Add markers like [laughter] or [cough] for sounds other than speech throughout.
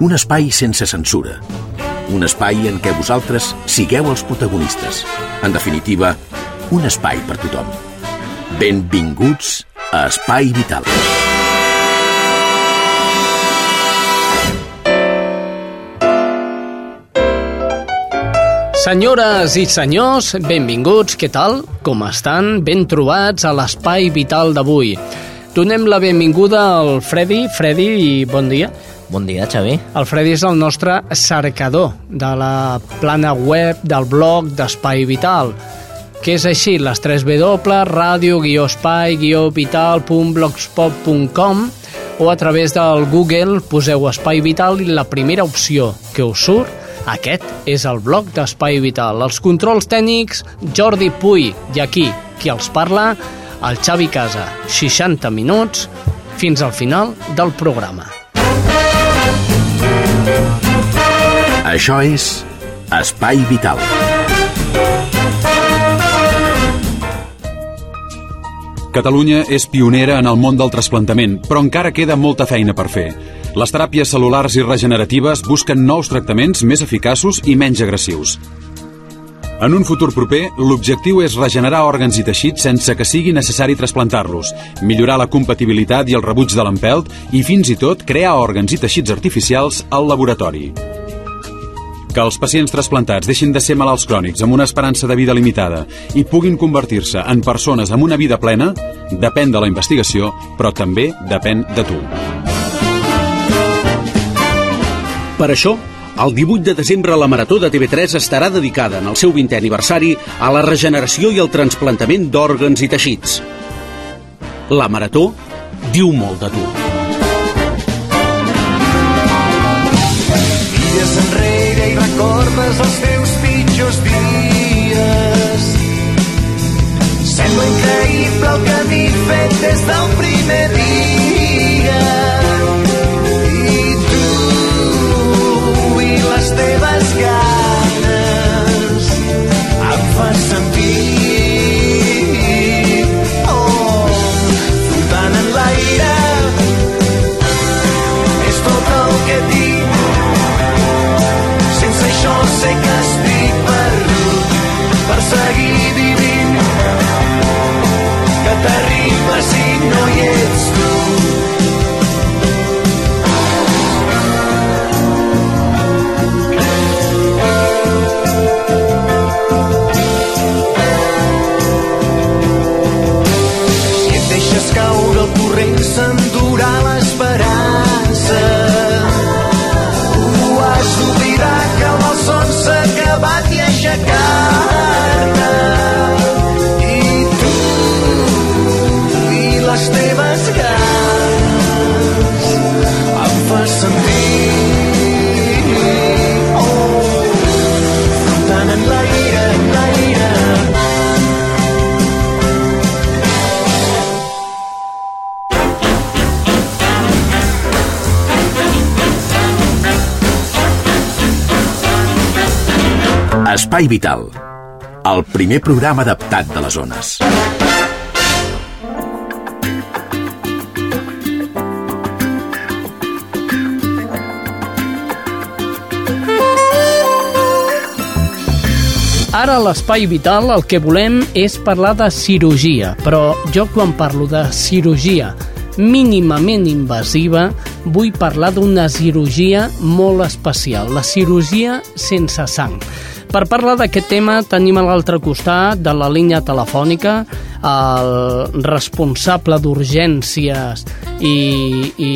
Un espai sense censura. Un espai en què vosaltres sigueu els protagonistes. En definitiva, un espai per tothom. Benvinguts a Espai Vital. Senyores i senyors, benvinguts, què tal? Com estan? Ben trobats a l'Espai Vital d'avui. Donem la benvinguda al Freddy. Freddy, bon dia. Bon dia, Xavi. El Freddy és el nostre cercador de la plana web del blog d'Espai Vital que és així, les 3 W, radio-espai-vital.blogspot.com o a través del Google poseu Espai Vital i la primera opció que us surt aquest és el blog d'Espai Vital. Els controls tècnics, Jordi Puy, i aquí, qui els parla, el Xavi Casa. 60 minuts fins al final del programa. Això és Espai Vital. Catalunya és pionera en el món del trasplantament, però encara queda molta feina per fer. Les teràpies cel·lulars i regeneratives busquen nous tractaments més eficaços i menys agressius. En un futur proper, l'objectiu és regenerar òrgans i teixits sense que sigui necessari trasplantar-los, millorar la compatibilitat i el rebuig de l'empelt i fins i tot crear òrgans i teixits artificials al laboratori. Que els pacients trasplantats deixin de ser malalts crònics amb una esperança de vida limitada i puguin convertir-se en persones amb una vida plena depèn de la investigació, però també depèn de tu. Per això, el 18 de desembre la Marató de TV3 estarà dedicada en el seu 20è aniversari a la regeneració i el trasplantament d'òrgans i teixits. La Marató diu molt de tu. Mires enrere recordes els teus pitjors dies. Sembla increïble el camí fet des del primer dia. I tu i les teves ganes em fas Espai Vital, el primer programa adaptat de les zones. Ara a l'Espai Vital el que volem és parlar de cirurgia, però jo quan parlo de cirurgia mínimament invasiva vull parlar d'una cirurgia molt especial, la cirurgia sense sang. Per parlar d'aquest tema tenim a l'altre costat de la línia telefònica el responsable d'urgències i, i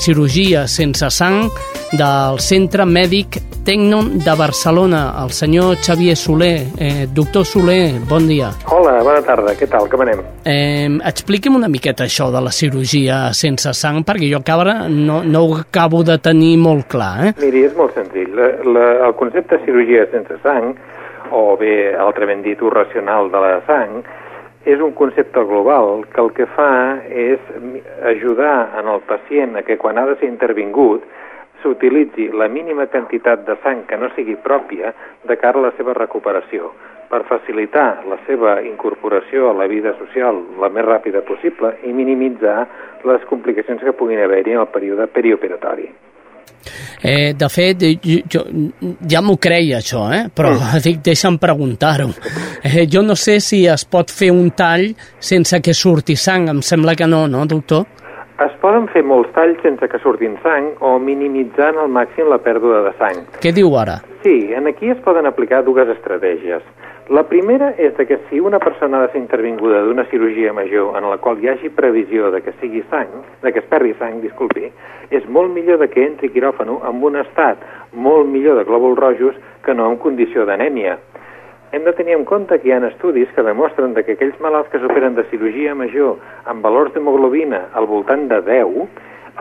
cirurgia sense sang del Centre Mèdic Tecnon de Barcelona, el senyor Xavier Soler. Eh, doctor Soler, bon dia. Hola, bona tarda, què tal, com anem? Eh, expliqui'm una miqueta això de la cirurgia sense sang, perquè jo encara no, no ho acabo de tenir molt clar. Eh? Miri, és molt senzill. La, la, el concepte de cirurgia sense sang, o bé altrament dit racional de la sang, és un concepte global que el que fa és ajudar en el pacient a que quan ha de ser intervingut s'utilitzi la mínima quantitat de sang que no sigui pròpia de cara a la seva recuperació per facilitar la seva incorporació a la vida social la més ràpida possible i minimitzar les complicacions que puguin haver-hi en el període perioperatori. Eh, de fet, jo, jo ja m'ho creia això, eh? però mm. [laughs] dic, deixa'm preguntar-ho. Eh, jo no sé si es pot fer un tall sense que surti sang, em sembla que no, no, doctor? Es poden fer molts talls sense que surtin sang o minimitzant al màxim la pèrdua de sang. Què diu ara? Sí, en aquí es poden aplicar dues estratègies. La primera és que si una persona ha de ser intervinguda d'una cirurgia major en la qual hi hagi previsió de que sigui sang, de que es perdi sang, disculpi, és molt millor de que entri quiròfano amb un estat molt millor de glòbuls rojos que no en condició d'anèmia hem de tenir en compte que hi ha estudis que demostren que aquells malalts que s'operen de cirurgia major amb valors d'hemoglobina al voltant de 10,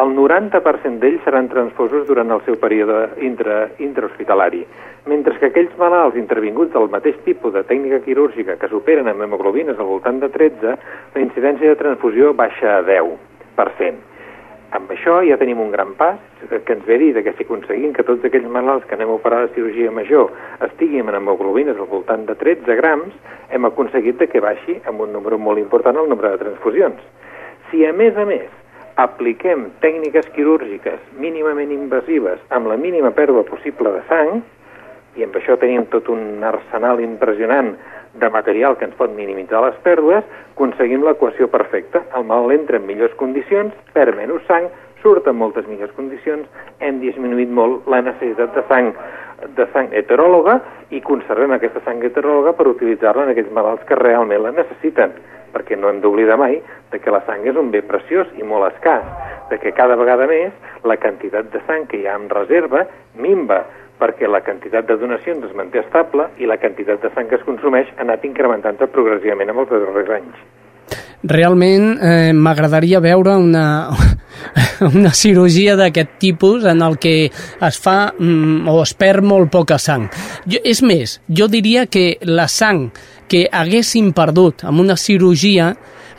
el 90% d'ells seran transfosos durant el seu període intra, intrahospitalari, mentre que aquells malalts intervinguts del mateix tipus de tècnica quirúrgica que s'operen amb hemoglobines al voltant de 13, la incidència de transfusió baixa a 10%. Amb això ja tenim un gran pas que ens ve a dir que si aconseguim que tots aquells malalts que anem a operar de cirurgia major estiguin amb hemoglobines al voltant de 13 grams, hem aconseguit que baixi amb un número molt important el nombre de transfusions. Si a més a més apliquem tècniques quirúrgiques mínimament invasives amb la mínima pèrdua possible de sang, i amb això tenim tot un arsenal impressionant de material que ens pot minimitzar les pèrdues, aconseguim l'equació perfecta. El mal entra en millors condicions, perd menys sang, surt en moltes millors condicions, hem disminuït molt la necessitat de sang de sang heteròloga i conservem aquesta sang heteròloga per utilitzar-la en aquells malalts que realment la necessiten, perquè no hem d'oblidar mai de que la sang és un bé preciós i molt escàs, de que cada vegada més la quantitat de sang que hi ha en reserva minva, perquè la quantitat de donacions es manté estable i la quantitat de sang que es consumeix ha anat incrementant-se progressivament amb els darrers anys. Realment eh, m'agradaria veure una, [laughs] una cirurgia d'aquest tipus en el que es fa mm, o es perd molt poca sang. Jo, és més, jo diria que la sang que haguéssim perdut amb una cirurgia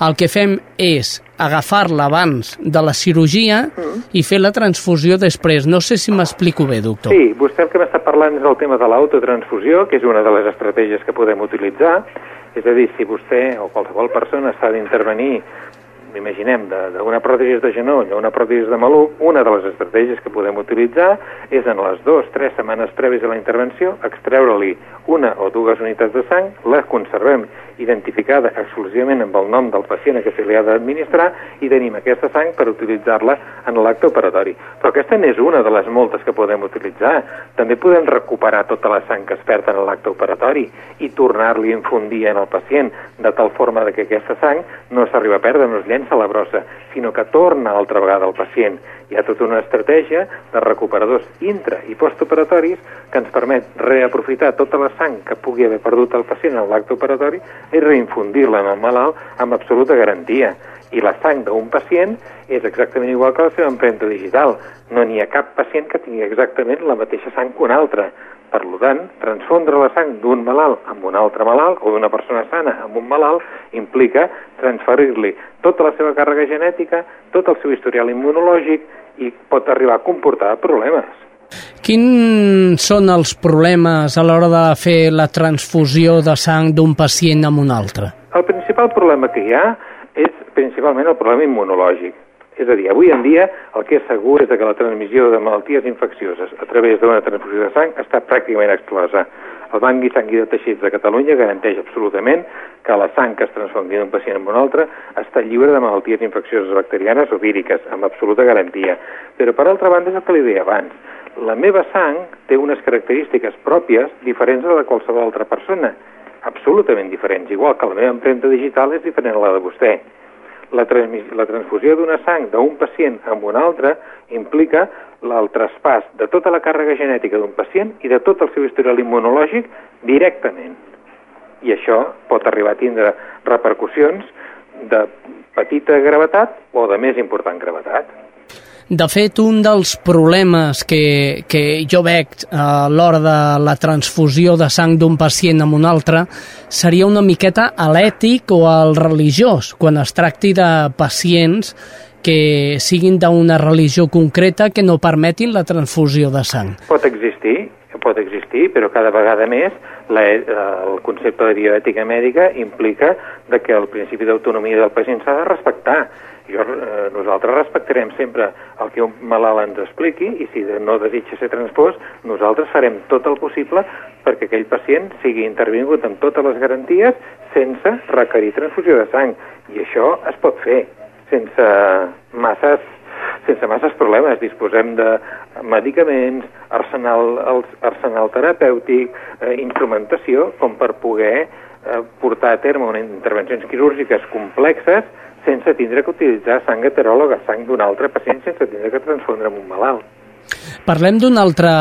el que fem és agafar-la abans de la cirurgia mm. i fer la transfusió després. No sé si m'explico bé, doctor. Sí, vostè el que m'està parlant és el tema de l'autotransfusió, que és una de les estratègies que podem utilitzar. És a dir, si vostè o qualsevol persona s'ha d'intervenir imaginem, d'una pròtesi de genoll o una pròtesi de maluc, una de les estratègies que podem utilitzar és en les dues, tres setmanes prèvies a la intervenció extreure-li una o dues unitats de sang, les conservem identificada exclusivament amb el nom del pacient a què se li ha d'administrar i tenim aquesta sang per utilitzar-la en l'acte operatori. Però aquesta n'és una de les moltes que podem utilitzar. També podem recuperar tota la sang que es perd en l'acte operatori i tornar-li a infundir en el pacient de tal forma que aquesta sang no s'arriba a perdre, no es llença a la brossa, sinó que torna altra vegada al pacient. Hi ha tota una estratègia de recuperadors intra- i postoperatoris que ens permet reaprofitar tota la sang que pugui haver perdut el pacient en l'acte operatori i reinfundir-la en el malalt amb absoluta garantia. I la sang d'un pacient és exactament igual que la seva empremta digital. No n'hi ha cap pacient que tingui exactament la mateixa sang que un altre. Per tant, transfondre la sang d'un malalt amb un altre malalt o d'una persona sana amb un malalt implica transferir-li tota la seva càrrega genètica, tot el seu historial immunològic i pot arribar a comportar problemes. Quins són els problemes a l'hora de fer la transfusió de sang d'un pacient amb un altre? El principal problema que hi ha és principalment el problema immunològic. És a dir, avui en dia el que és segur és que la transmissió de malalties infeccioses a través d'una transfusió de sang està pràcticament exclosa. El Banc Sangui de Teixits de Catalunya garanteix absolutament que la sang que es transfongui d'un pacient amb un altre està lliure de malalties infeccioses bacterianes o víriques, amb absoluta garantia. Però, per altra banda, és el que li deia abans. La meva sang té unes característiques pròpies diferents de la de qualsevol altra persona absolutament diferents, igual que la meva empremta digital és diferent a la de vostè. La, la transfusió d'una sang d'un pacient amb un altre implica el traspàs de tota la càrrega genètica d'un pacient i de tot el seu historial immunològic directament. I això pot arribar a tindre repercussions de petita gravetat o de més important gravetat. De fet, un dels problemes que, que jo veig a l'hora de la transfusió de sang d'un pacient amb un altre seria una miqueta a l'ètic o al religiós, quan es tracti de pacients que siguin d'una religió concreta que no permetin la transfusió de sang. Pot existir, pot existir, però cada vegada més la, eh, el concepte de bioètica mèdica implica de que el principi d'autonomia del pacient s'ha de respectar jo, eh, nosaltres respectarem sempre el que un malalt ens expliqui i si no desitja ser transpós, nosaltres farem tot el possible perquè aquell pacient sigui intervingut amb totes les garanties sense requerir transfusió de sang. I això es pot fer sense masses sense masses problemes. Disposem de medicaments, arsenal, arsenal terapèutic, eh, instrumentació, com per poder portar a terme unes intervencions quirúrgiques complexes sense tindre que utilitzar sang heteròloga, sang d'un altre pacient, sense tindre que transfondre amb un malalt. Parlem d'una altra,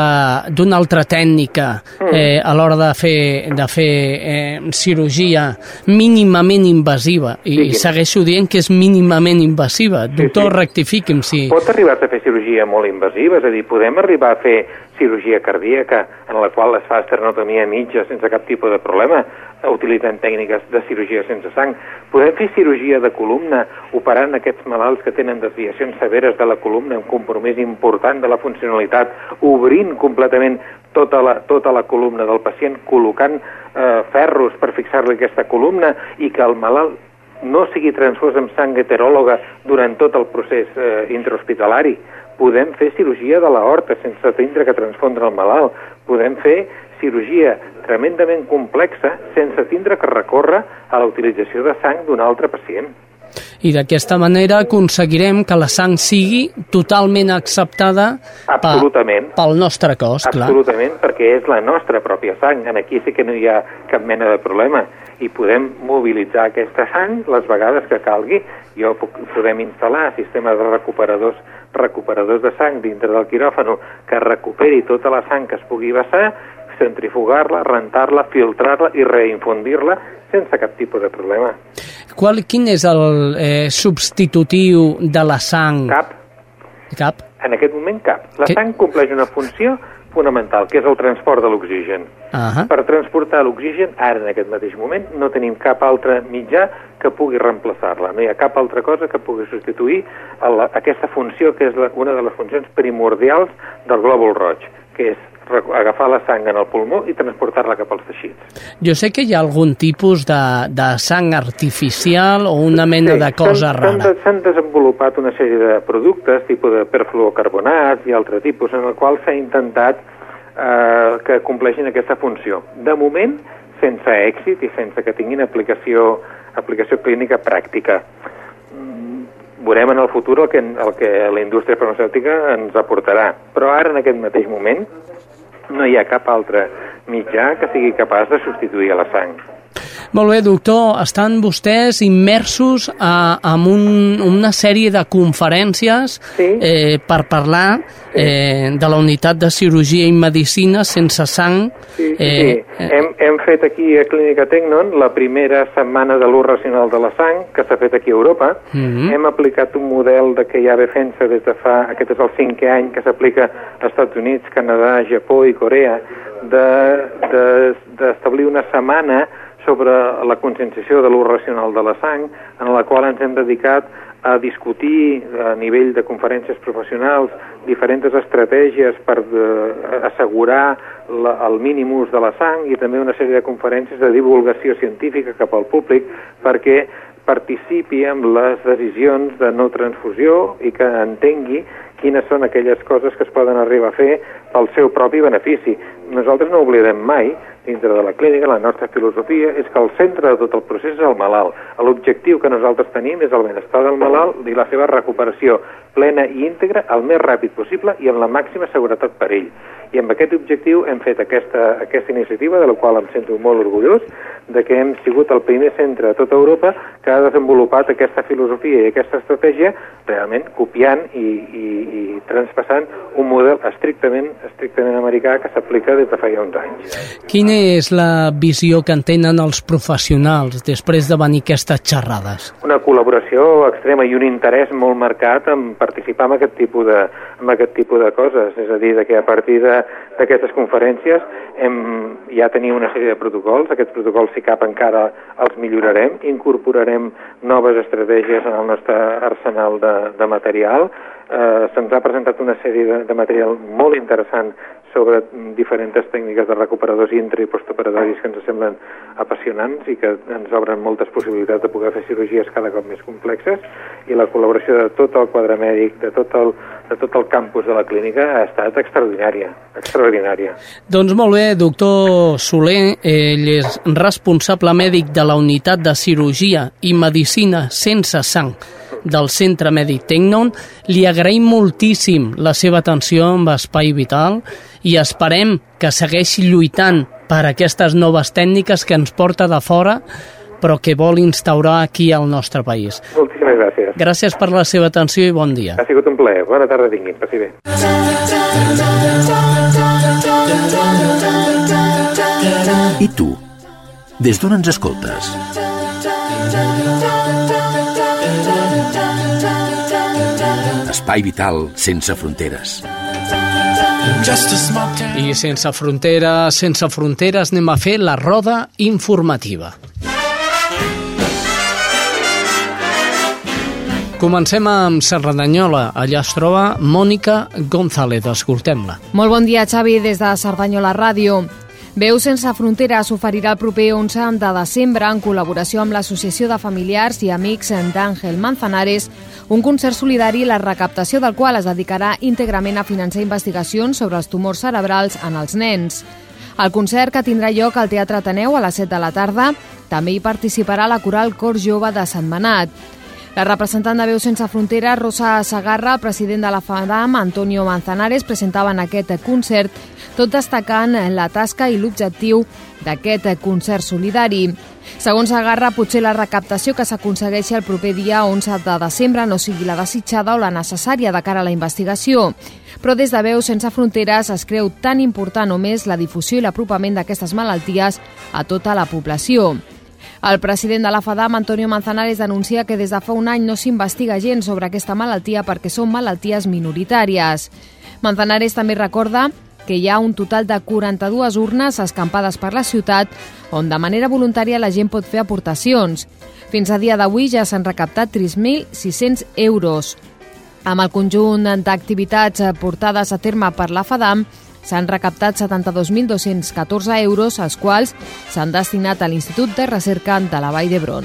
d'una altra tècnica mm. eh, a l'hora de fer, de fer eh, cirurgia mínimament invasiva i Digui'm. segueixo dient que és mínimament invasiva. Sí, Doctor, sí. rectifiqui'm si... Pot arribar a fer cirurgia molt invasiva, és a dir, podem arribar a fer cirurgia cardíaca en la qual es fa esternotomia mitja sense cap tipus de problema, utilitzant tècniques de cirurgia sense sang. Podem fer cirurgia de columna operant aquests malalts que tenen desviacions severes de la columna, un compromís important de la funcionalitat, obrint completament tota la, tota la columna del pacient, col·locant eh, ferros per fixar-li aquesta columna i que el malalt no sigui transfós amb sang heteròloga durant tot el procés eh, intrahospitalari. Podem fer cirurgia de l'aorta sense tindre que transfondre el malalt. Podem fer cirurgia tremendament complexa sense tindre que recórrer a la utilització de sang d'un altre pacient. I d'aquesta manera aconseguirem que la sang sigui totalment acceptada Absolutament. pel nostre cos, clar. Absolutament, perquè és la nostra pròpia sang. En aquí sí que no hi ha cap mena de problema i podem mobilitzar aquesta sang les vegades que calgui. Jo puc, podem instal·lar sistemes de recuperadors recuperadors de sang dintre del quiròfano que recuperi tota la sang que es pugui vessar, centrifugar-la, rentar-la, filtrar-la i reinfundir-la sense cap tipus de problema. Qual, quin és el eh, substitutiu de la sang? Cap. Cap? En aquest moment cap. La que... sang compleix una funció fonamental, que és el transport de l'oxigen. Uh -huh. Per transportar l'oxigen, ara en aquest mateix moment, no tenim cap altre mitjà que pugui reemplaçar-la. No hi ha cap altra cosa que pugui substituir la, aquesta funció, que és la, una de les funcions primordials del glòbul roig, que és agafar la sang en el pulmó i transportar-la cap als teixits. Jo sé que hi ha algun tipus de, de sang artificial o una mena sí, de cosa rara. S'han desenvolupat una sèrie de productes, tipus de perfluocarbonats i altre tipus, en el qual s'ha intentat eh, que compleixin aquesta funció. De moment, sense èxit i sense que tinguin aplicació, aplicació clínica pràctica mm, veurem en el futur el que, el que la indústria farmacèutica ens aportarà. Però ara, en aquest mateix moment, no hi ha cap altre mitjà que sigui capaç de substituir a la sang. Molt bé, doctor. Estan vostès immersos a, en un, una sèrie de conferències sí. eh, per parlar sí. eh, de la unitat de cirurgia i medicina sense sang. Sí, sí, eh, sí. Hem, hem fet aquí a Clínica Tecnon la primera setmana de l'ús racional de la sang, que s'ha fet aquí a Europa. Mhm. -huh. Hem aplicat un model de que ja ve fent-se des de fa... Aquest és el cinquè any que s'aplica als Estats Units, Canadà, Japó i Corea, d'establir de, de, una setmana sobre la conscienciació de l'ús racional de la sang, en la qual ens hem dedicat a discutir a nivell de conferències professionals diferents estratègies per de, eh, assegurar la, el mínim ús de la sang i també una sèrie de conferències de divulgació científica cap al públic perquè participi en les decisions de no transfusió i que entengui quines són aquelles coses que es poden arribar a fer pel seu propi benefici. nosaltres no oblidem mai, dintre de la clínica, la nostra filosofia és que el centre de tot el procés és el malalt. L'objectiu que nosaltres tenim és el benestar del malalt i la seva recuperació plena i íntegra el més ràpid possible i amb la màxima seguretat per ell. I amb aquest objectiu hem fet aquesta, aquesta iniciativa, de la qual em sento molt orgullós, de que hem sigut el primer centre de tota Europa que ha desenvolupat aquesta filosofia i aquesta estratègia realment copiant i, i, i transpassant un model estrictament, estrictament americà que s'aplica des de fa ja uns anys. Quina és la visió que en tenen els professionals després de venir aquestes xerrades? Una col·laboració extrema i un interès molt marcat en participar en aquest tipus de, en aquest tipus de coses, és a dir, que a partir d'aquestes conferències hem, ja tenim una sèrie de protocols, aquests protocols si cap encara els millorarem, incorporarem noves estratègies en el nostre arsenal de, de material, eh, se'ns ha presentat una sèrie de, de material molt interessant sobre diferents tècniques de recuperadors intra i postoperatoris que ens semblen apassionants i que ens obren moltes possibilitats de poder fer cirurgies cada cop més complexes i la col·laboració de tot el quadre mèdic, de tot el, de tot el campus de la clínica ha estat extraordinària, extraordinària. Doncs molt bé, doctor Soler, ell és responsable mèdic de la unitat de cirurgia i medicina sense sang del Centre Mèdic Tecnon. Li agraïm moltíssim la seva atenció amb Espai Vital i esperem que segueixi lluitant per aquestes noves tècniques que ens porta de fora però que vol instaurar aquí al nostre país. Moltíssimes gràcies. Gràcies per la seva atenció i bon dia. Ha sigut un plaer. Bona tarda tinguin. Passi bé. I tu? Des d'on ens escoltes? Espai vital sense fronteres. I sense fronteres, sense fronteres, anem a fer la roda informativa. Comencem amb Cerdanyola. Allà es troba Mònica González. Escoltem-la. Molt bon dia, Xavi, des de Cerdanyola Ràdio. Veu sense fronteres oferirà el proper 11 de desembre, en col·laboració amb l'Associació de Familiars i Amics d'Àngel Manzanares, un concert solidari la recaptació del qual es dedicarà íntegrament a finançar investigacions sobre els tumors cerebrals en els nens. El concert, que tindrà lloc al Teatre Ateneu a les 7 de la tarda, també hi participarà la coral Cor Jove de Sant Manat. La representant de Veu Sense Fronteres, Rosa Sagarra, el president de la FADAM, Antonio Manzanares, presentaven aquest concert, tot destacant la tasca i l'objectiu d'aquest concert solidari. Segons Sagarra, potser la recaptació que s'aconsegueixi el proper dia 11 de desembre no sigui la desitjada o la necessària de cara a la investigació. Però des de Veu Sense Fronteres es creu tan important o més la difusió i l'apropament d'aquestes malalties a tota la població. El president de la FADAM, Antonio Manzanares, denuncia que des de fa un any no s'investiga gens sobre aquesta malaltia perquè són malalties minoritàries. Manzanares també recorda que hi ha un total de 42 urnes escampades per la ciutat on de manera voluntària la gent pot fer aportacions. Fins a dia d'avui ja s'han recaptat 3.600 euros. Amb el conjunt d'activitats portades a terme per la FADAM, s'han recaptat 72.214 euros, els quals s'han destinat a l'Institut de Recerca de la Vall d'Hebron.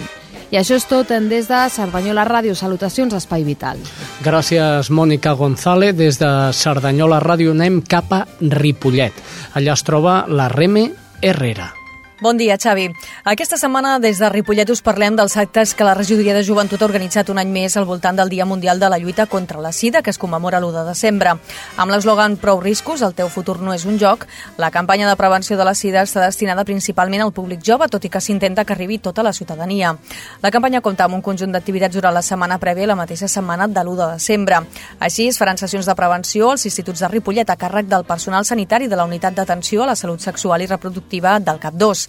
I això és tot en des de Cerdanyola Ràdio. Salutacions, Espai Vital. Gràcies, Mònica González. Des de Cerdanyola Ràdio anem cap a Ripollet. Allà es troba la Reme Herrera. Bon dia, Xavi. Aquesta setmana des de Ripollet us parlem dels actes que la regidoria de joventut ha organitzat un any més al voltant del Dia Mundial de la Lluita contra la Sida, que es commemora l'1 de desembre. Amb l'eslògan Prou riscos, el teu futur no és un joc, la campanya de prevenció de la Sida està destinada principalment al públic jove, tot i que s'intenta que arribi tota la ciutadania. La campanya compta amb un conjunt d'activitats durant la setmana prèvia la mateixa setmana de l'1 de desembre. Així, es faran sessions de prevenció als instituts de Ripollet a càrrec del personal sanitari de la unitat d'atenció a la salut sexual i reproductiva del CAP2.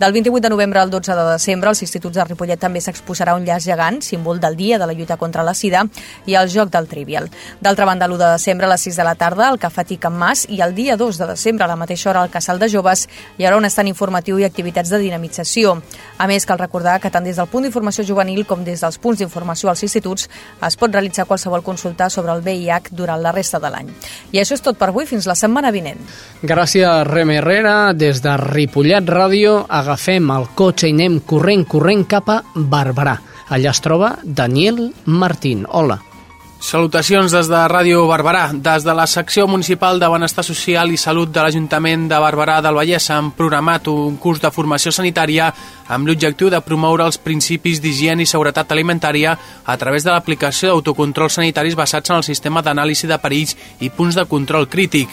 Del 28 de novembre al 12 de desembre, als instituts de Ripollet també s'exposarà un llaç gegant, símbol del dia de la lluita contra la sida, i el joc del Trivial. D'altra banda, l'1 de desembre a les 6 de la tarda, al Cafè Tic en Mas, i el dia 2 de desembre a la mateixa hora al Casal de Joves hi haurà un estant informatiu i activitats de dinamització. A més, cal recordar que tant des del punt d'informació juvenil com des dels punts d'informació als instituts es pot realitzar qualsevol consulta sobre el VIH durant la resta de l'any. I això és tot per avui, fins la setmana vinent. Gràcies, Rem Herrera. Des de Ripollet Ràdio agafem el cotxe i anem corrent, corrent cap a Barberà. Allà es troba Daniel Martín. Hola. Salutacions des de Ràdio Barberà. Des de la secció municipal de Benestar Social i Salut de l'Ajuntament de Barberà del Vallès han programat un curs de formació sanitària amb l'objectiu de promoure els principis d'higiene i seguretat alimentària a través de l'aplicació d'autocontrols sanitaris basats en el sistema d'anàlisi de perills i punts de control crític.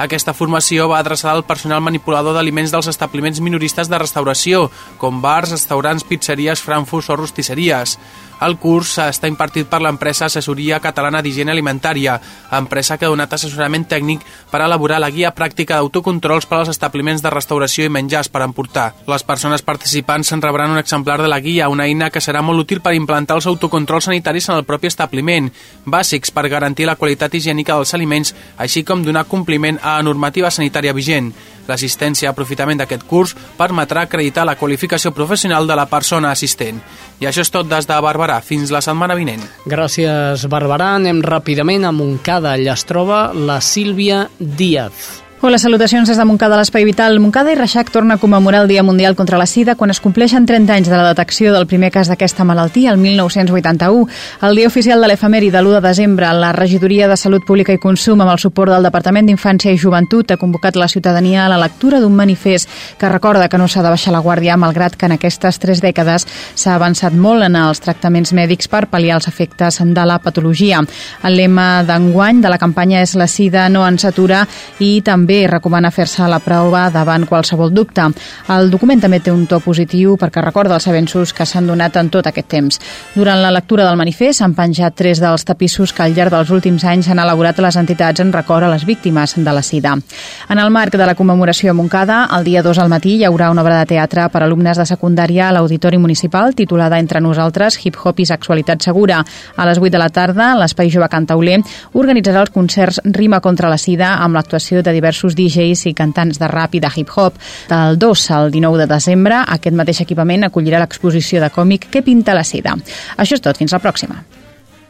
Aquesta formació va adreçada al personal manipulador d'aliments dels establiments minoristes de restauració, com bars, restaurants, pizzeries, frankfurts o rostisseries. El curs està impartit per l'empresa Assessoria Catalana d'Higiene Alimentària, empresa que ha donat assessorament tècnic per elaborar la guia pràctica d'autocontrols per als establiments de restauració i menjars per emportar. Les persones participants se'n rebran un exemplar de la guia, una eina que serà molt útil per implantar els autocontrols sanitaris en el propi establiment, bàsics per garantir la qualitat higiènica dels aliments, així com donar compliment a la normativa sanitària vigent. L'assistència a aprofitament d'aquest curs permetrà acreditar la qualificació professional de la persona assistent. I això és tot des de Barberà. Fins la setmana vinent. Gràcies, Barberà. Anem ràpidament a Montcada. Allà es troba la Sílvia Díaz. Hola, salutacions des de Montcada, l'Espai Vital. Montcada i Reixac torna a commemorar el Dia Mundial contra la Sida quan es compleixen 30 anys de la detecció del primer cas d'aquesta malaltia, el 1981. El dia oficial de l'efemeri de l'1 de desembre, la Regidoria de Salut Pública i Consum, amb el suport del Departament d'Infància i Joventut, ha convocat la ciutadania a la lectura d'un manifest que recorda que no s'ha de baixar la guàrdia, malgrat que en aquestes tres dècades s'ha avançat molt en els tractaments mèdics per pal·liar els efectes de la patologia. El lema d'enguany de la campanya és la Sida no ens atura i també també recomana fer-se la prova davant qualsevol dubte. El document també té un to positiu perquè recorda els avenços que s'han donat en tot aquest temps. Durant la lectura del manifest s'han penjat tres dels tapissos que al llarg dels últims anys han elaborat les entitats en record a les víctimes de la sida. En el marc de la commemoració a Montcada, el dia 2 al matí hi haurà una obra de teatre per alumnes de secundària a l'Auditori Municipal titulada Entre nosaltres, hip hop i sexualitat segura. A les 8 de la tarda, l'Espai Jove Cantauler organitzarà els concerts Rima contra la sida amb l'actuació de diversos diversos DJs i cantants de rap i de hip-hop. Del 2 al 19 de desembre, aquest mateix equipament acollirà l'exposició de còmic Què pinta la sida. Això és tot, fins la pròxima.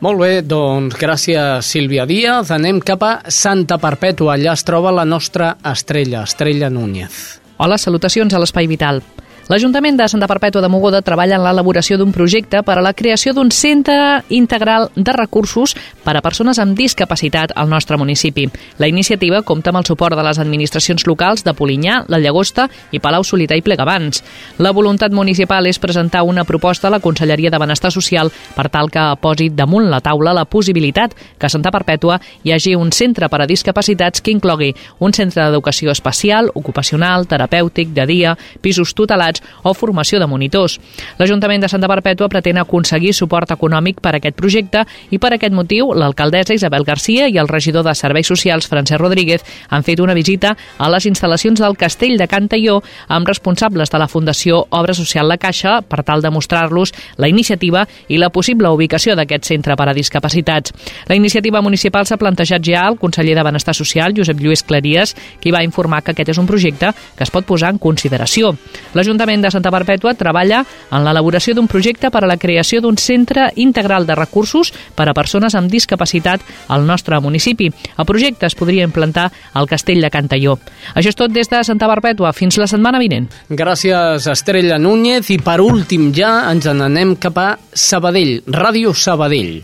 Molt bé, doncs gràcies Sílvia Díaz. Anem cap a Santa Perpètua. Allà es troba la nostra estrella, Estrella Núñez. Hola, salutacions a l'Espai Vital. L'Ajuntament de Santa Perpètua de Mogoda treballa en l'elaboració d'un projecte per a la creació d'un centre integral de recursos per a persones amb discapacitat al nostre municipi. La iniciativa compta amb el suport de les administracions locals de Polinyà, la Llagosta i Palau Solità i Plegabans. La voluntat municipal és presentar una proposta a la Conselleria de Benestar Social per tal que posi damunt la taula la possibilitat que a Santa Perpètua hi hagi un centre per a discapacitats que inclogui un centre d'educació especial, ocupacional, terapèutic, de dia, pisos tutelats o formació de monitors. L'Ajuntament de Santa Perpètua pretén aconseguir suport econòmic per a aquest projecte i per aquest motiu l'alcaldessa Isabel Garcia i el regidor de Serveis Socials Francesc Rodríguez han fet una visita a les instal·lacions del Castell de Cantalló amb responsables de la Fundació Obra Social La Caixa per tal de mostrar-los la iniciativa i la possible ubicació d'aquest centre per a discapacitats. La iniciativa municipal s'ha plantejat ja al conseller de Benestar Social, Josep Lluís Claries, qui va informar que aquest és un projecte que es pot posar en consideració. L'Ajuntament l'Ajuntament de Santa Perpètua treballa en l'elaboració d'un projecte per a la creació d'un centre integral de recursos per a persones amb discapacitat al nostre municipi. El projecte es podria implantar al Castell de Cantalló. Això és tot des de Santa Perpètua. Fins la setmana vinent. Gràcies, Estrella Núñez. I per últim ja ens n'anem cap a Sabadell, Ràdio Sabadell.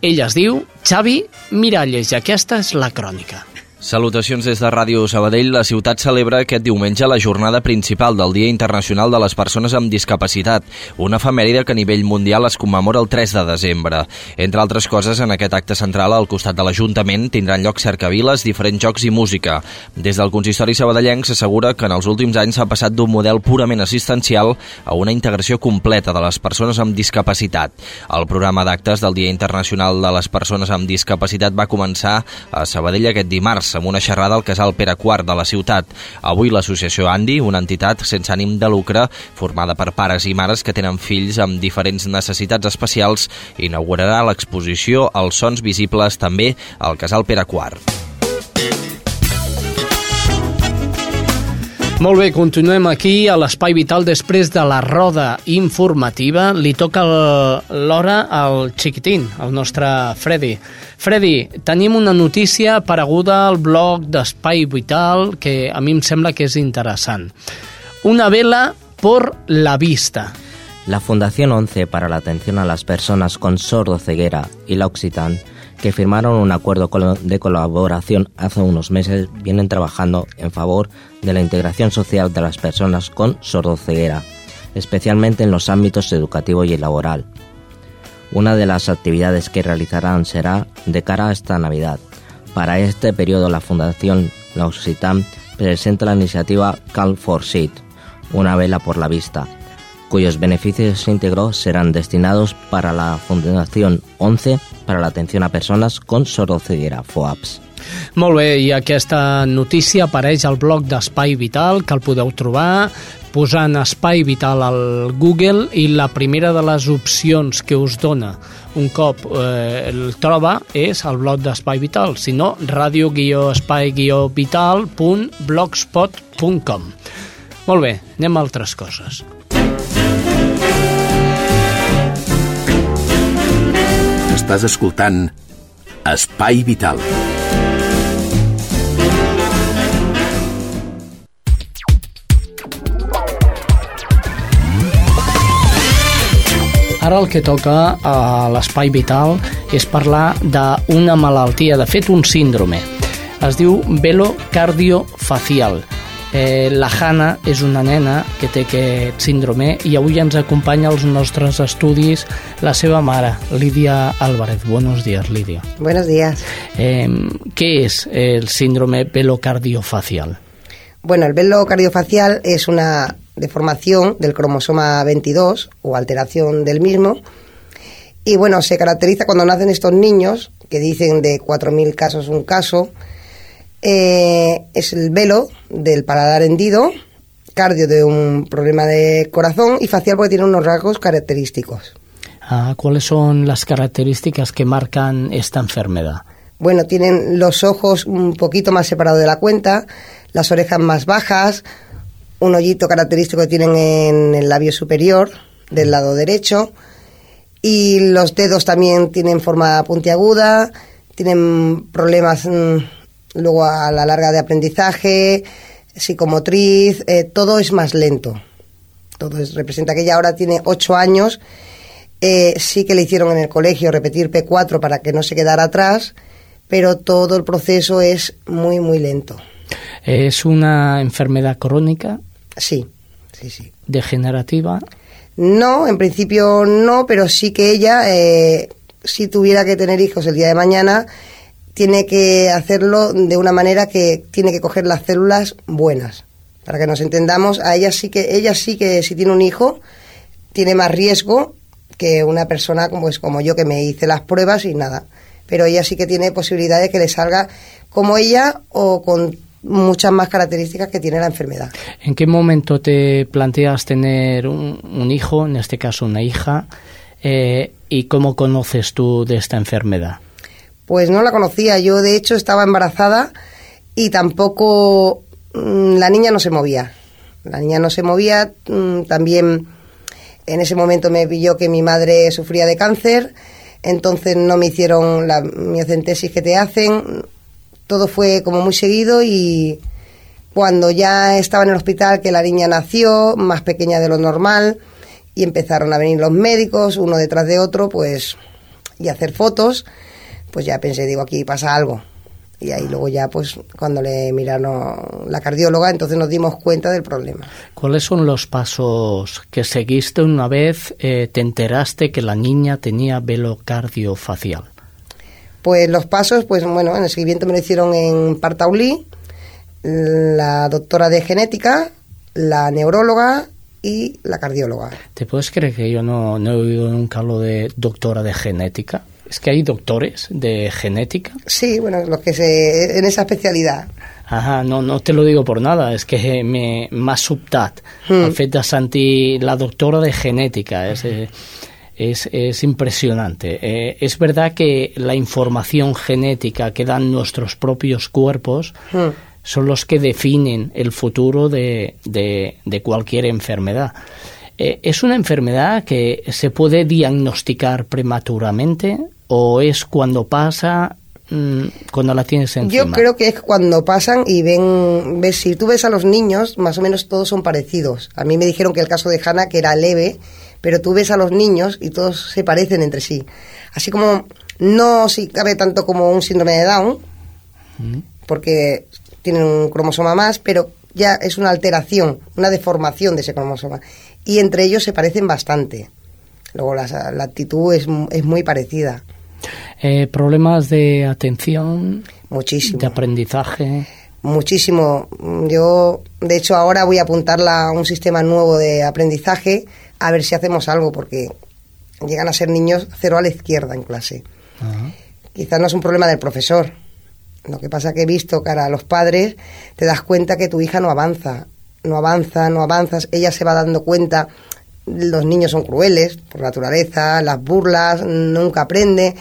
Ell es diu Xavi Miralles i aquesta és la crònica. Salutacions des de Ràdio Sabadell. La ciutat celebra aquest diumenge la jornada principal del Dia Internacional de les Persones amb Discapacitat, una efemèride que a nivell mundial es commemora el 3 de desembre. Entre altres coses, en aquest acte central, al costat de l'Ajuntament, tindran lloc cercaviles, diferents jocs i música. Des del consistori sabadellenc s'assegura que en els últims anys s'ha passat d'un model purament assistencial a una integració completa de les persones amb discapacitat. El programa d'actes del Dia Internacional de les Persones amb Discapacitat va començar a Sabadell aquest dimarts amb una xerrada al casal Pere IV de la ciutat. Avui l'associació Andi, una entitat sense ànim de lucre, formada per pares i mares que tenen fills amb diferents necessitats especials, inaugurarà l'exposició Els sons visibles també al casal Pere IV. Molt bé, continuem aquí a l'Espai Vital després de la roda informativa. Li toca l'hora al xiquitín, al nostre Freddy. Freddy, tenim una notícia apareguda al blog d'Espai Vital que a mi em sembla que és interessant. Una vela por la vista. La Fundación 11 para la Atención a las Personas con Sordo-Ceguera y la Occitan que firmaron un acuerdo de colaboración hace unos meses, vienen trabajando en favor de la integración social de las personas con sordoceguera, especialmente en los ámbitos educativo y laboral. Una de las actividades que realizarán será de cara a esta Navidad. Para este periodo la Fundación La presenta la iniciativa Call for Seat, una vela por la vista, cuyos beneficios íntegros serán destinados para la Fundación 11 para la atención a persones con sordoceguera, FOAPS. Molt bé, i aquesta notícia apareix al blog d'Espai Vital, que el podeu trobar posant Espai Vital al Google i la primera de les opcions que us dona un cop eh, el troba és el blog d'Espai Vital, si no, radio-espai-vital.blogspot.com Molt bé, anem a altres coses. Estàs escoltant Espai Vital. Ara el que toca a l'Espai Vital és parlar d'una malaltia, de fet un síndrome. Es diu velocardiofacial. Eh, la Hanna és una nena que té aquest síndrome i avui ens acompanya als nostres estudis la seva mare, Lídia Álvarez. Buenos días, Lídia. Buenos días. Eh, ¿Qué es el síndrome velocardiofacial? Bueno, el velo cardiofacial es una deformación del cromosoma 22 o alteración del mismo. Y bueno, se caracteriza cuando nacen estos niños, que dicen de 4.000 casos un caso, eh, es el velo del paladar hendido, cardio de un problema de corazón y facial porque tiene unos rasgos característicos. Ah, ¿Cuáles son las características que marcan esta enfermedad? Bueno, tienen los ojos un poquito más separados de la cuenta, las orejas más bajas, un hoyito característico que tienen en el labio superior del lado derecho y los dedos también tienen forma puntiaguda, tienen problemas mm, luego a la larga de aprendizaje, psicomotriz, eh, todo es más lento. Todo es, representa que ella ahora tiene ocho años, eh, sí que le hicieron en el colegio repetir P4 para que no se quedara atrás, pero todo el proceso es muy, muy lento. ¿Es una enfermedad crónica? Sí, sí, sí. ¿Degenerativa? No, en principio no, pero sí que ella, eh, si tuviera que tener hijos el día de mañana, tiene que hacerlo de una manera que tiene que coger las células buenas. Para que nos entendamos, a ella sí que, ella sí que si tiene un hijo, tiene más riesgo que una persona como, es como yo que me hice las pruebas y nada. Pero ella sí que tiene posibilidad de que le salga como ella o con muchas más características que tiene la enfermedad. ¿En qué momento te planteas tener un, un hijo, en este caso una hija, eh, y cómo conoces tú de esta enfermedad? Pues no la conocía, yo de hecho estaba embarazada y tampoco mm, la niña no se movía. La niña no se movía, mm, también en ese momento me pilló que mi madre sufría de cáncer, entonces no me hicieron la miocentesis que te hacen, todo fue como muy seguido y cuando ya estaba en el hospital que la niña nació, más pequeña de lo normal, y empezaron a venir los médicos, uno detrás de otro, pues, y hacer fotos, pues ya pensé, digo, aquí pasa algo. Y ahí luego ya, pues, cuando le miraron la cardióloga, entonces nos dimos cuenta del problema. ¿Cuáles son los pasos que seguiste una vez eh, te enteraste que la niña tenía velo cardiofacial? Pues los pasos, pues bueno, en el seguimiento me lo hicieron en Partaulí, la doctora de genética, la neuróloga y la cardióloga. ¿Te puedes creer que yo no, no he oído nunca lo de doctora de genética? ¿Es que hay doctores de genética? Sí, bueno, los que se... en esa especialidad. Ajá, no, no te lo digo por nada, és que me- m'ha sobtat Mm. el fet de sentir la doctora de genética. És, eh, es, es impresionante. Eh, es verdad que la información genética que dan nuestros propios cuerpos Mm. son los que definen el futuro de, de- de cualquier enfermedad. Eh, ¿Es una enfermedad que se puede diagnosticar prematuramente o es cuando pasa, mm, cuando la tienes encima? Yo creo que es cuando pasan y ven, ves, si tú ves a los niños, más o menos todos son parecidos. A mí me dijeron que el caso de Hannah, que era leve, pero tú ves a los niños y todos se parecen entre sí. Así como No si cabe tanto como un síndrome de Down, porque tienen un cromosoma más, pero ya es una alteración, una deformación de ese cromosoma. Y entre ellos se parecen bastante. Luego la, la actitud es, es muy parecida. Eh, ¿Problemas de atención? Muchísimo. ¿De aprendizaje? Muchísimo. Yo, de hecho, ahora voy a apuntarla a un sistema nuevo de aprendizaje a ver si hacemos algo, porque llegan a ser niños cero a la izquierda en clase. Quizás no es un problema del profesor. Lo que pasa que he visto cara a los padres, te das cuenta que tu hija no avanza, no avanza, no avanzas. Ella se va dando cuenta, los niños son crueles por naturaleza, las burlas, nunca aprende.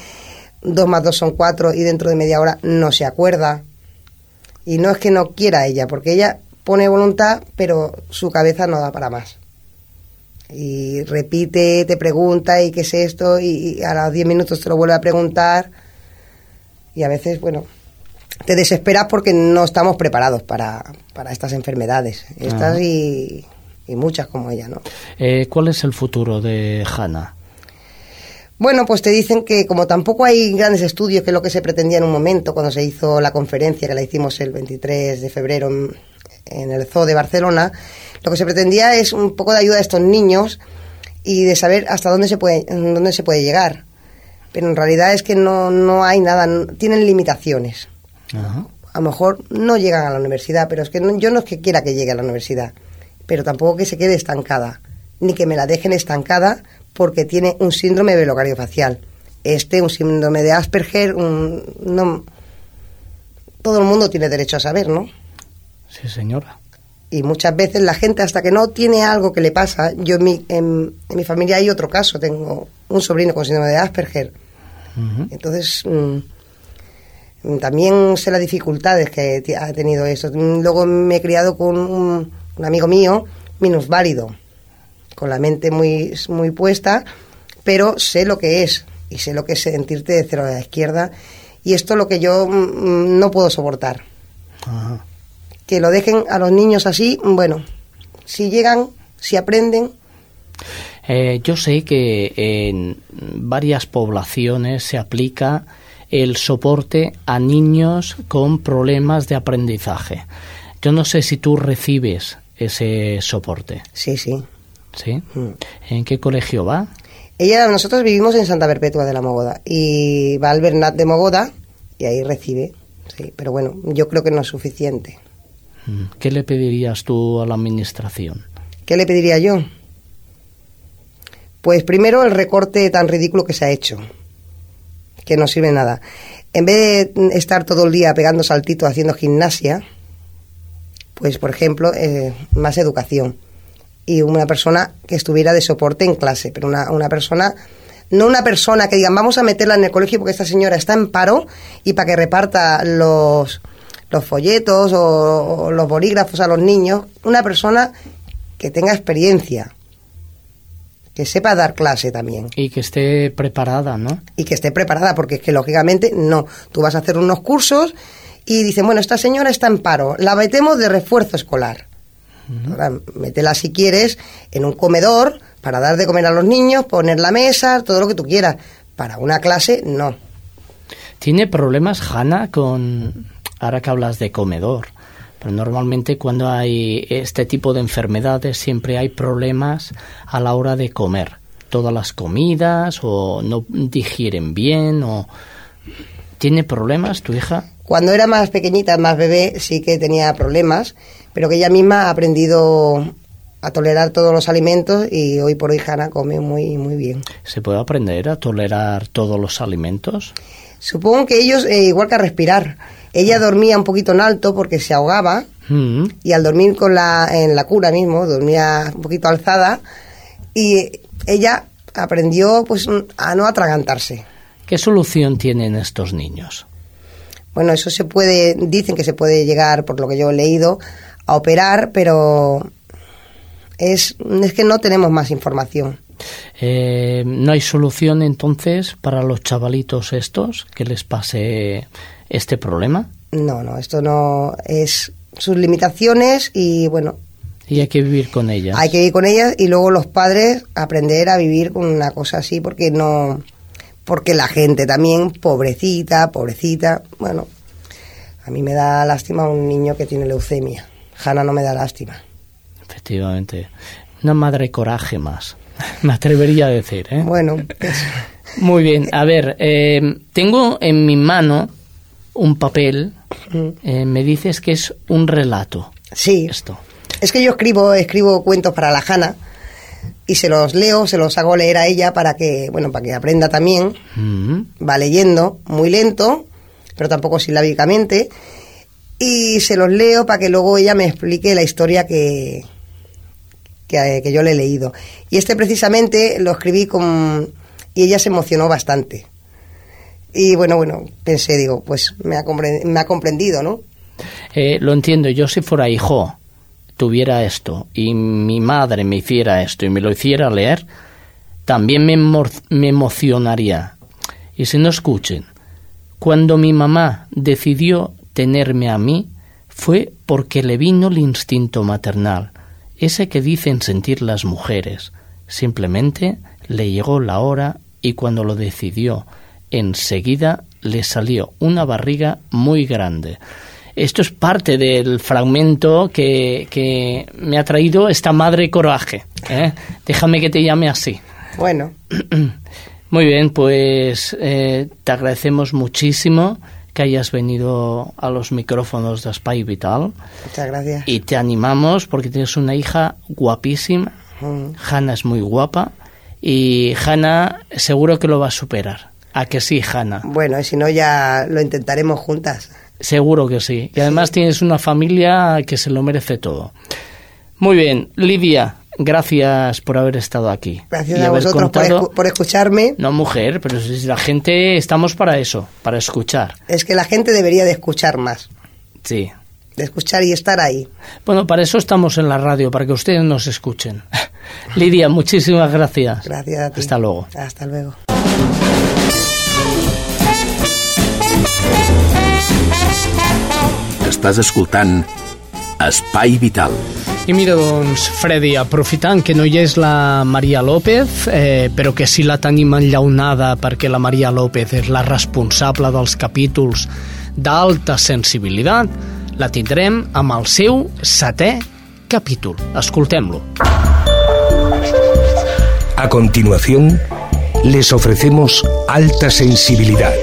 Dos más dos son cuatro y dentro de media hora no se acuerda. Y no es que no quiera ella, porque ella pone voluntad, pero su cabeza no da para más. Y repite, te pregunta, ¿y qué es esto? Y, y a los diez minutos te lo vuelve a preguntar. Y a veces, bueno, te desesperas porque no estamos preparados para, para estas enfermedades. Estas y, y muchas como ella, ¿no? Eh, ¿Cuál es el futuro de Hannah? Bueno, pues te dicen que como tampoco hay grandes estudios, que es lo que se pretendía en un momento cuando se hizo la conferencia, que la hicimos el 23 de febrero en, en el Zoo de Barcelona, lo que se pretendía es un poco de ayuda a estos niños y de saber hasta dónde se puede, dónde se puede llegar. Pero en realidad es que no, no hay nada, tienen limitaciones. A lo mejor no llegan a la universidad, pero es que no- yo no es que quiera que llegue a la universidad, pero tampoco que se quede estancada, ni que me la dejen estancada porque tiene un síndrome velocardiofacial. Este, un síndrome de Asperger, un, no, todo el mundo tiene derecho a saber, ¿no? Sí, señora. Y muchas veces la gente, hasta que no tiene algo que le pasa, yo en mi, en, en mi familia hay otro caso, tengo un sobrino con síndrome de Asperger. Entonces, mm, también sé las dificultades que ha tenido eso. Mm, Luego me he criado con un, un amigo mío, minusválido, con la mente muy, muy puesta, pero sé lo que es, y sé lo que es sentirte de cero a la izquierda, y esto es lo que yo mm, mm, no puedo soportar. Ajá. Que lo dejen a los niños así, bueno, si llegan, si aprenden, Eh, yo sé que en varias poblaciones se aplica el soporte a niños con problemas de aprendizaje. Yo no sé si tú recibes ese soporte. Sí, sí. ¿Sí? ¿En qué colegio va? Ella, nosotros vivimos en Santa Perpetua de la Mogoda y va al Bernat de Mogoda y ahí recibe, sí, pero bueno, yo creo que no es suficiente. Mm, ¿Qué le pedirías tú a la administración? ¿Qué le pediría yo? Pues primero el recorte tan ridículo que se ha hecho, que no sirve nada. En vez de estar todo el día pegando saltitos haciendo gimnasia, pues por ejemplo, eh, más educación. Y una persona que estuviera de soporte en clase, pero una, una persona, no una persona que digan, vamos a meterla en el colegio porque esta señora está en paro y para que reparta los, los folletos o, o los bolígrafos a los niños, una persona que tenga experiencia, que sepa dar clase también. Y que esté preparada, ¿no? Y que esté preparada, porque es que lógicamente no. Tú vas a hacer unos cursos y dicen, bueno, esta señora está en paro, la metemos de refuerzo escolar. Ahora, métela si quieres en un comedor para dar de comer a los niños, poner la mesa, todo lo que tú quieras. Para una clase, no. ¿Tiene problemas Hanna con, ahora que hablas de comedor? Pero normalmente cuando hay este tipo de enfermedades siempre hay problemas a la hora de comer. Todas las comidas o no digieren bien o... ¿Tiene problemas tu hija? Cuando era más pequeñita, más bebé, sí que tenía problemas, pero que ella misma ha aprendido a tolerar todos los alimentos y hoy por hoy Hanna come muy, muy bien. ¿Se puede aprender a tolerar todos los alimentos? Supongo que ellos, eh, igual que a respirar, ella dormía un poquito en alto porque se ahogaba Mm. y al dormir con la, en la cura mismo, dormía un poquito alzada y ella aprendió pues a no atragantarse. ¿Qué solución tienen estos niños? Bueno, eso se puede, dicen que se puede llegar, por lo que yo he leído, a operar, pero es, es que no tenemos más información. Eh, ¿No hay solución entonces para los chavalitos estos que les pase este problema? No, no, esto no es sus limitaciones y bueno, Y hay que vivir con ellas. hay que ir con ellas y luego los padres aprender a vivir con una cosa así porque no porque la gente también, pobrecita, pobrecita, bueno, a mí me da lástima un niño que tiene leucemia. Hanna no me da lástima. Efectivamente. Una madre coraje más. [laughs] Me atrevería a decir, ¿eh? Bueno, Muy bien. A ver, eh, tengo en mi mano un papel. Eh, me dices que es un relato. Sí. Esto. Es que yo escribo, escribo cuentos para la Hanna y se los leo, se los hago leer a ella para que, bueno, para que aprenda también. Mm. Va leyendo muy lento, pero tampoco silábicamente. Y se los leo para que luego ella me explique la historia que, que, que yo le he leído. Y este precisamente lo escribí con... y ella se emocionó bastante. Y bueno, bueno, pensé, digo, pues me ha, compre- me ha comprendido, ¿no? Eh, lo entiendo, yo si fuera hijo, tuviera esto, y mi madre me hiciera esto y me lo hiciera leer, también me, me emocionaría. Y si no escuchen, cuando mi mamá decidió tenerme a mí, fue porque le vino el instinto maternal, ese que dicen sentir las mujeres. Simplemente le llegó la hora y cuando lo decidió, enseguida le salió una barriga muy grande. Esto es parte del fragmento que, que me ha traído esta madre coraje. ¿eh? Déjame que te llame así. Bueno, [clears throat] Muy bien, pues eh, te agradecemos muchísimo que hayas venido a los micrófonos de Spy Vital muchas gracias. y te animamos porque tienes una hija guapísima. Mm. Hanna es muy guapa y Hanna seguro que lo va a superar. ¿A que sí, Hanna? Bueno, y si no ya lo intentaremos juntas. Seguro que sí. Y además tienes una familia que se lo merece todo. Muy bien, Lidia, gracias por haber estado aquí. Gracias Y a vosotros por, escu- por escucharme. No, mujer, pero si la gente estamos para eso, para escuchar. Es que la gente debería de escuchar más, Sí. de escuchar y estar ahí. Bueno, para eso estamos en la radio, para que ustedes nos escuchen. [laughs] Lidia, muchísimas gracias. Gracias a ti. Hasta luego. Hasta luego. Estàs escoltant Espai Vital. I mira, doncs, Freddy, aprofitant que no hi és la Maria López, eh, però que sí la tenim enllaunada perquè la Maria López és la responsable dels capítols d'alta sensibilitat, la tindrem amb el seu setè capítol. Escoltem-lo. A continuación, les ofrecemos Alta Sensibilidad,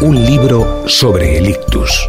un libro sobre el ictus.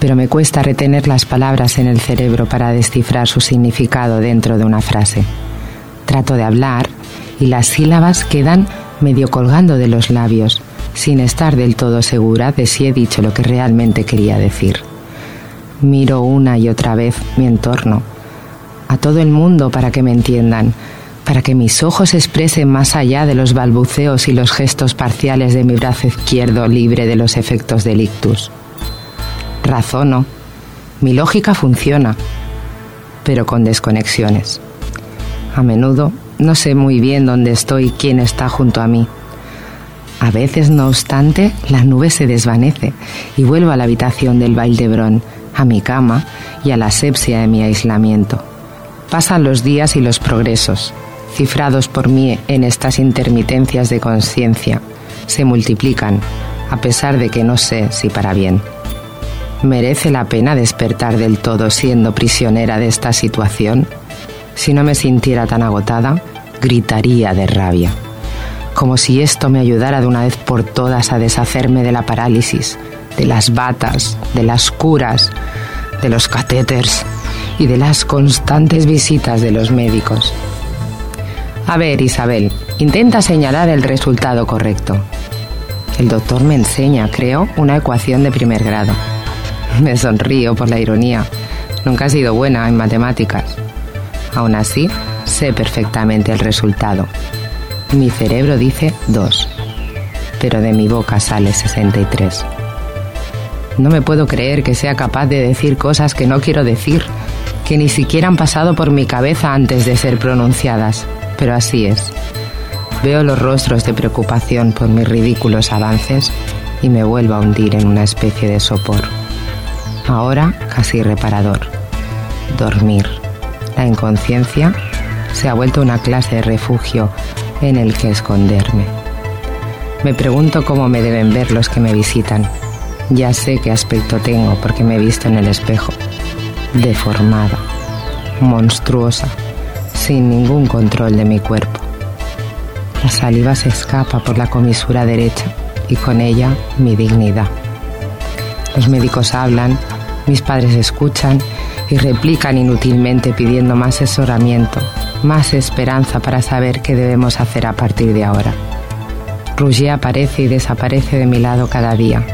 pero me cuesta retener las palabras en el cerebro para descifrar su significado dentro de una frase. Trato de hablar y las sílabas quedan medio colgando de los labios, sin estar del todo segura de si he dicho lo que realmente quería decir. Miro una y otra vez mi entorno, a todo el mundo para que me entiendan, para que mis ojos expresen más allá de los balbuceos y los gestos parciales de mi brazo izquierdo libre de los efectos del ictus. Razono, mi lógica funciona, pero con desconexiones. A menudo no sé muy bien dónde estoy y quién está junto a mí. A veces, no obstante, la nube se desvanece y vuelvo a la habitación del Valdebrón, a mi cama y a la asepsia de mi aislamiento. Pasan los días y los progresos, cifrados por mí en estas intermitencias de conciencia, se multiplican, a pesar de que no sé si para bien. ¿Merece la pena despertar del todo siendo prisionera de esta situación? Si no me sintiera tan agotada, gritaría de rabia. Como si esto me ayudara de una vez por todas a deshacerme de la parálisis, de las batas, de las curas, de los catéteres y de las constantes visitas de los médicos. A ver, Isabel, intenta señalar el resultado correcto. El doctor me enseña, creo, una ecuación de primer grado. [laughs] Me sonrío por la ironía. Nunca he sido buena en matemáticas. Aún así, sé perfectamente el resultado. Mi cerebro dice 2. pero de mi boca sale 63. No me puedo creer que sea capaz de decir cosas que no quiero decir, que ni siquiera han pasado por mi cabeza antes de ser pronunciadas, pero así es. Veo los rostros de preocupación por mis ridículos avances y me vuelvo a hundir en una especie de sopor. Ahora casi reparador. Dormir. La inconsciencia se ha vuelto una clase de refugio en el que esconderme. Me pregunto cómo me deben ver los que me visitan. Ya sé qué aspecto tengo porque me he visto en el espejo. Deformada, monstruosa, sin ningún control de mi cuerpo. La saliva se escapa por la comisura derecha y con ella mi dignidad. Los médicos hablan, mis padres escuchan y replican inútilmente pidiendo más asesoramiento, más esperanza para saber qué debemos hacer a partir de ahora. Rouget aparece y desaparece de mi lado cada día.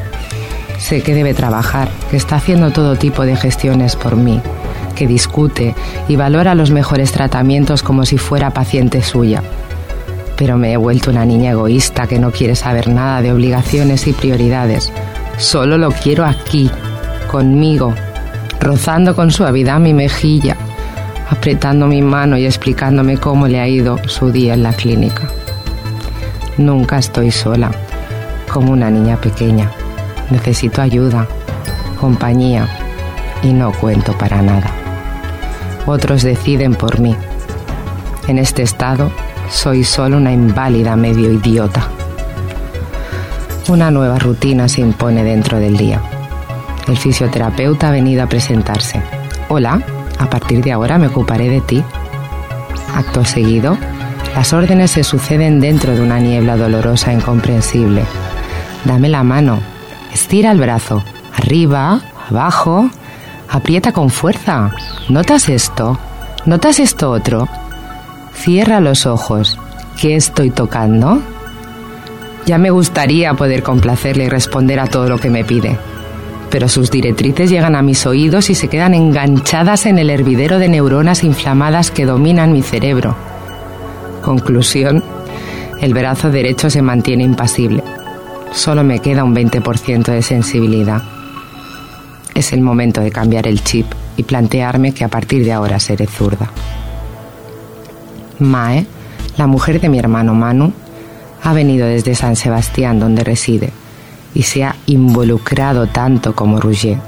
Sé que debe trabajar, que está haciendo todo tipo de gestiones por mí, que discute y valora los mejores tratamientos como si fuera paciente suya. Pero me he vuelto una niña egoísta que no quiere saber nada de obligaciones y prioridades. Solo lo quiero aquí, conmigo, rozando con suavidad mi mejilla, apretando mi mano y explicándome cómo le ha ido su día en la clínica. Nunca estoy sola, como una niña pequeña. Necesito ayuda, compañía y no cuento para nada. Otros deciden por mí. En este estado soy solo una inválida medio idiota. Una nueva rutina se impone dentro del día. El fisioterapeuta ha venido a presentarse. Hola, a partir de ahora me ocuparé de ti. Acto seguido, las órdenes se suceden dentro de una niebla dolorosa e incomprensible. Dame la mano, estira el brazo, arriba, abajo, aprieta con fuerza. ¿Notas esto? ¿Notas esto otro? Cierra los ojos. ¿Qué estoy tocando? Ya me gustaría poder complacerle y responder a todo lo que me pide, pero sus directrices llegan a mis oídos y se quedan enganchadas en el hervidero de neuronas inflamadas que dominan mi cerebro. Conclusión, el brazo derecho se mantiene impasible. Solo me queda un 20% de sensibilidad. Es el momento de cambiar el chip y plantearme que a partir de ahora seré zurda. Mae, la mujer de mi hermano Manu, ha venido desde San Sebastián, donde reside, y se ha involucrado tanto como Rouget.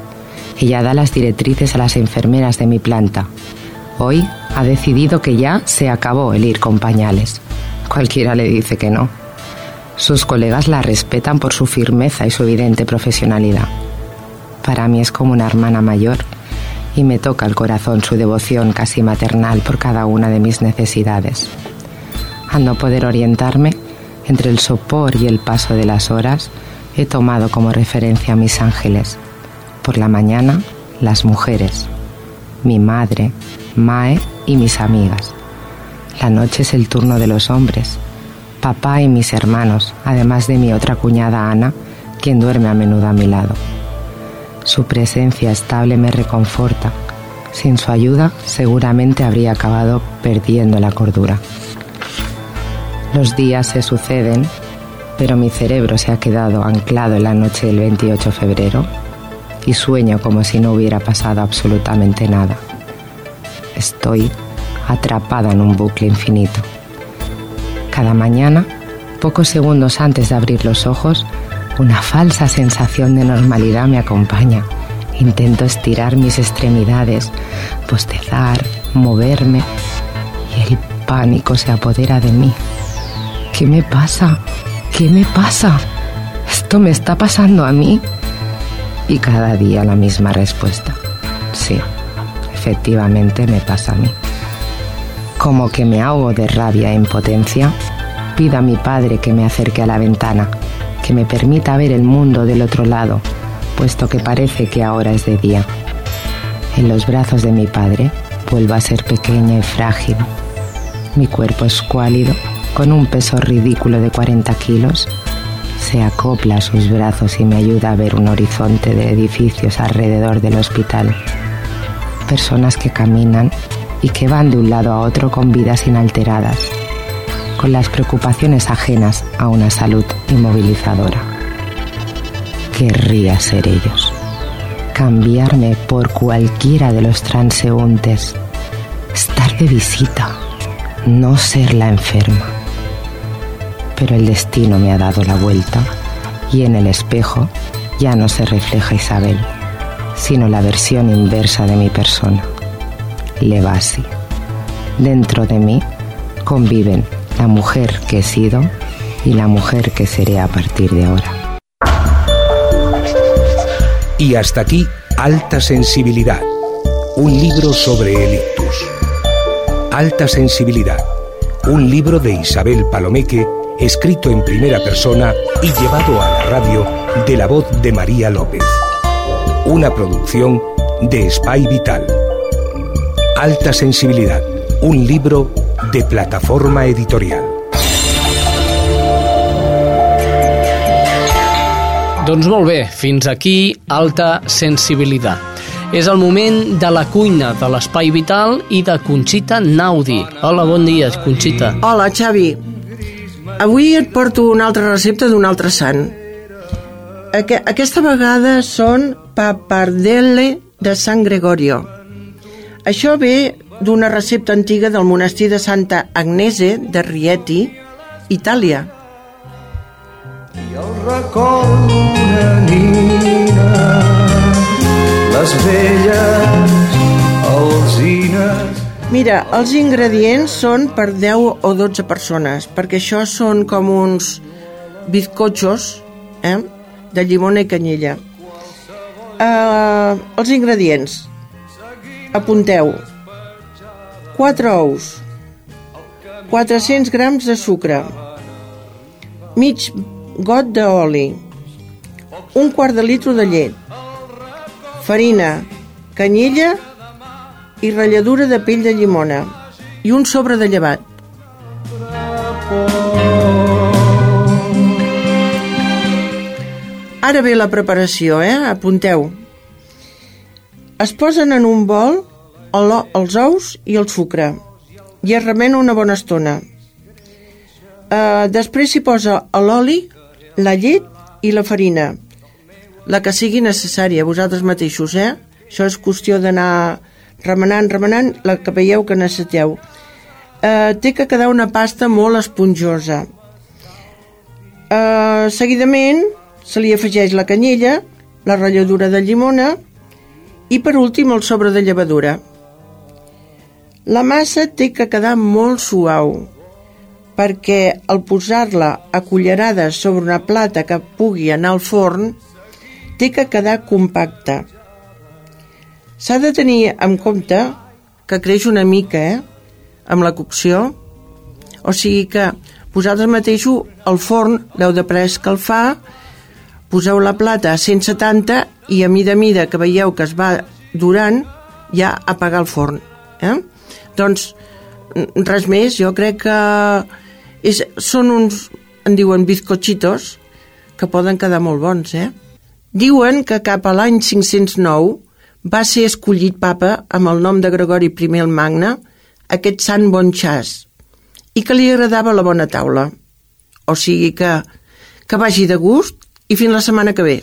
Ella da las directrices a las enfermeras de mi planta. Hoy ha decidido que ya se acabó el ir con pañales. Cualquiera le dice que no. Sus colegas la respetan por su firmeza y su evidente profesionalidad. Para mí es como una hermana mayor y me toca el corazón su devoción casi maternal por cada una de mis necesidades. Al no poder orientarme, entre el sopor y el paso de las horas, he tomado como referencia a mis ángeles. Por la mañana, las mujeres, mi madre, Mae y mis amigas. La noche es el turno de los hombres, papá y mis hermanos, además de mi otra cuñada Ana, quien duerme a menudo a mi lado. Su presencia estable me reconforta. Sin su ayuda seguramente habría acabado perdiendo la cordura. Los días se suceden, pero mi cerebro se ha quedado anclado en la noche del 28 de febrero y sueño como si no hubiera pasado absolutamente nada. Estoy atrapada en un bucle infinito. Cada mañana, pocos segundos antes de abrir los ojos, una falsa sensación de normalidad me acompaña. Intento estirar mis extremidades, postezar, moverme y el pánico se apodera de mí. ¿Qué me pasa? ¿Qué me pasa? ¿Esto me está pasando a mí? Y cada día la misma respuesta. Sí, efectivamente me pasa a mí. Como que me ahogo de rabia e impotencia, pido a mi padre que me acerque a la ventana, que me permita ver el mundo del otro lado, puesto que parece que ahora es de día. En los brazos de mi padre vuelvo a ser pequeña y frágil. Mi cuerpo escuálido, con un peso ridículo de 40 kilos, se acopla a sus brazos y me ayuda a ver un horizonte de edificios alrededor del hospital. Personas que caminan y que van de un lado a otro con vidas inalteradas. con las preocupaciones ajenas a una salud inmovilizadora. Querría ser ellos, cambiarme por cualquiera de los transeúntes, estar de visita, no ser la enferma. Pero el destino me ha dado la vuelta y en el espejo ya no se refleja Isabel, sino la versión inversa de mi persona, Levasi. Dentro de mí conviven la mujer que he sido y la mujer que seré a partir de ahora. Y hasta aquí, Alta Sensibilidad, un libro sobre el ictus. Alta Sensibilidad, un libro de Isabel Palomeque, escrito en primera persona y llevado a la radio de la voz de María López. Una producción de Spy Vital. Alta Sensibilidad, un libro de plataforma editorial. Doncs molt bé, fins aquí alta sensibilitat. És el moment de la cuina de l'Espai Vital i de Conxita Naudi. Hola, bon dia, Conxita. Hola, Xavi. Avui et porto una altra recepta d'un altre sant. Aqu aquesta vegada són papardelle de Sant Gregorio. Això ve d'una recepta antiga del monestir de Santa Agnese de Rieti, Itàlia. I el recordo una nina, les velles alzines... Mira, els ingredients són per 10 o 12 persones, perquè això són com uns bizcochos eh? de llimona i canyella. Uh, els ingredients. Apunteu. 4 ous, 400 grams de sucre, mig got d'oli, un quart de litre de llet, farina, canyella i ratlladura de pell de llimona i un sobre de llevat. Ara ve la preparació, eh? Apunteu. Es posen en un bol el, els ous i el sucre i es remena una bona estona. Uh, després s'hi posa l'oli, la llet i la farina, la que sigui necessària, vosaltres mateixos, eh? Això és qüestió d'anar remenant, remenant, la que veieu que necessiteu. Uh, té que quedar una pasta molt esponjosa. Uh, seguidament se li afegeix la canyella, la ratlladura de llimona i per últim el sobre de llevadura. La massa té que quedar molt suau perquè al posar-la a cullerades sobre una plata que pugui anar al forn té que quedar compacta. S'ha de tenir en compte que creix una mica eh, amb la cocció, o sigui que vosaltres mateixos al forn l'heu de pres escalfar, poseu la plata a 170 i a mida a mida que veieu que es va durant ja apagar el forn. Eh? Doncs res més, jo crec que és, són uns, en diuen bizcochitos, que poden quedar molt bons, eh? Diuen que cap a l'any 509 va ser escollit papa amb el nom de Gregori I el Magne, aquest sant bon xàs, i que li agradava la bona taula. O sigui que, que vagi de gust i fins la setmana que ve.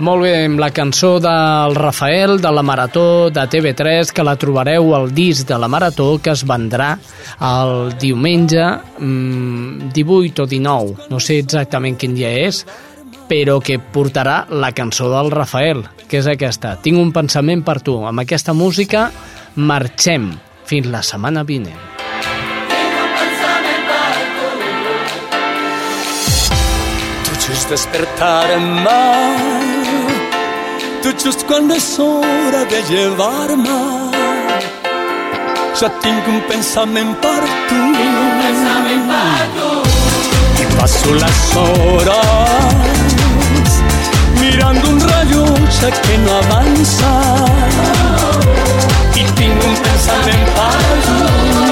Molt bé, amb la cançó del Rafael de la Marató de TV3, que la trobareu al disc de la Marató, que es vendrà el diumenge mmm, 18 o 19, no sé exactament quin dia és, però que portarà la cançó del Rafael, que és aquesta. Tinc un pensament per tu. Amb aquesta música marxem fins la setmana vinent. Tu just despertar en mar Tu just quan és hora de llevar-me Ja tinc un pensament per tu un pensament per tu I passo les hores tirando un rayo ya que no avanza. Y tengo un pensamiento